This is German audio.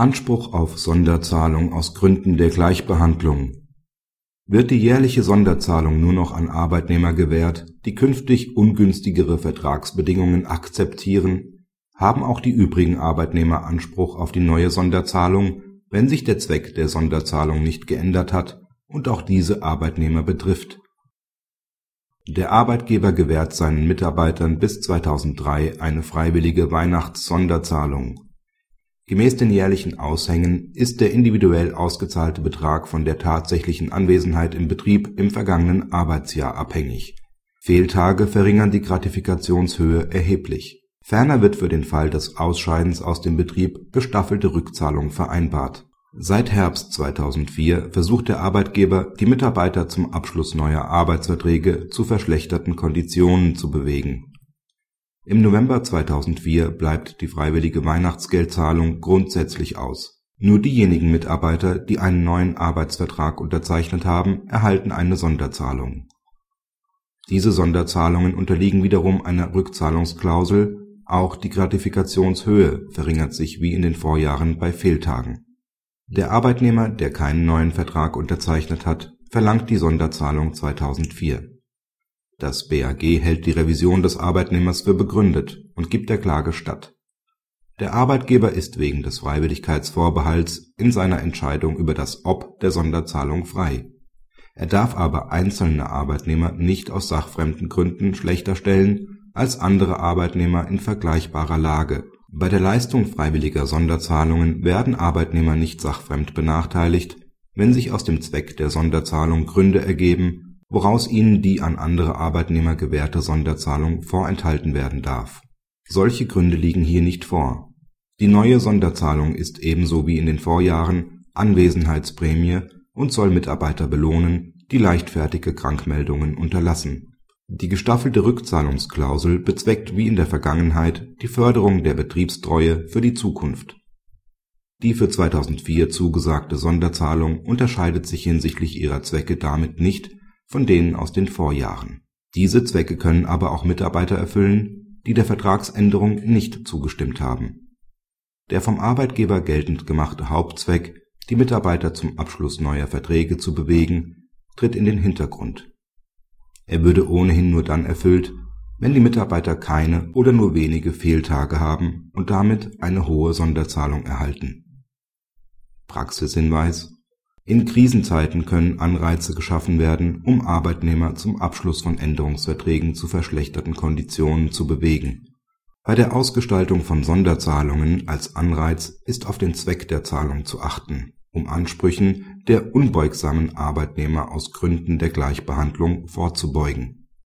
Anspruch auf Sonderzahlung aus Gründen der Gleichbehandlung Wird die jährliche Sonderzahlung nur noch an Arbeitnehmer gewährt, die künftig ungünstigere Vertragsbedingungen akzeptieren, haben auch die übrigen Arbeitnehmer Anspruch auf die neue Sonderzahlung, wenn sich der Zweck der Sonderzahlung nicht geändert hat und auch diese Arbeitnehmer betrifft. Der Arbeitgeber gewährt seinen Mitarbeitern bis 2003 eine freiwillige Weihnachts-Sonderzahlung Gemäß den jährlichen Aushängen ist der individuell ausgezahlte Betrag von der tatsächlichen Anwesenheit im Betrieb im vergangenen Arbeitsjahr abhängig. Fehltage verringern die Gratifikationshöhe erheblich. Ferner wird für den Fall des Ausscheidens aus dem Betrieb gestaffelte Rückzahlung vereinbart. Seit Herbst 2004 versucht der Arbeitgeber, die Mitarbeiter zum Abschluss neuer Arbeitsverträge zu verschlechterten Konditionen zu bewegen im November 2004 bleibt die freiwillige Weihnachtsgeldzahlung grundsätzlich aus. Nur diejenigen Mitarbeiter, die einen neuen Arbeitsvertrag unterzeichnet haben, erhalten eine Sonderzahlung. Diese Sonderzahlungen unterliegen wiederum einer Rückzahlungsklausel, auch die Gratifikationshöhe verringert sich wie in den Vorjahren bei Fehltagen. Der Arbeitnehmer, der keinen neuen Vertrag unterzeichnet hat, verlangt die Sonderzahlung 2004 das BAG hält die Revision des Arbeitnehmers für begründet und gibt der Klage statt. Der Arbeitgeber ist wegen des Freiwilligkeitsvorbehalts in seiner Entscheidung über das Ob der Sonderzahlung frei. Er darf aber einzelne Arbeitnehmer nicht aus sachfremden Gründen schlechter stellen als andere Arbeitnehmer in vergleichbarer Lage. Bei der Leistung freiwilliger Sonderzahlungen werden Arbeitnehmer nicht sachfremd benachteiligt, wenn sich aus dem Zweck der Sonderzahlung Gründe ergeben woraus ihnen die an andere Arbeitnehmer gewährte Sonderzahlung vorenthalten werden darf. Solche Gründe liegen hier nicht vor. Die neue Sonderzahlung ist ebenso wie in den Vorjahren Anwesenheitsprämie und soll Mitarbeiter belohnen, die leichtfertige Krankmeldungen unterlassen. Die gestaffelte Rückzahlungsklausel bezweckt wie in der Vergangenheit die Förderung der Betriebstreue für die Zukunft. Die für 2004 zugesagte Sonderzahlung unterscheidet sich hinsichtlich ihrer Zwecke damit nicht von denen aus den Vorjahren. Diese Zwecke können aber auch Mitarbeiter erfüllen, die der Vertragsänderung nicht zugestimmt haben. Der vom Arbeitgeber geltend gemachte Hauptzweck, die Mitarbeiter zum Abschluss neuer Verträge zu bewegen, tritt in den Hintergrund. Er würde ohnehin nur dann erfüllt, wenn die Mitarbeiter keine oder nur wenige Fehltage haben und damit eine hohe Sonderzahlung erhalten. Praxishinweis in Krisenzeiten können Anreize geschaffen werden, um Arbeitnehmer zum Abschluss von Änderungsverträgen zu verschlechterten Konditionen zu bewegen. Bei der Ausgestaltung von Sonderzahlungen als Anreiz ist auf den Zweck der Zahlung zu achten, um Ansprüchen der unbeugsamen Arbeitnehmer aus Gründen der Gleichbehandlung vorzubeugen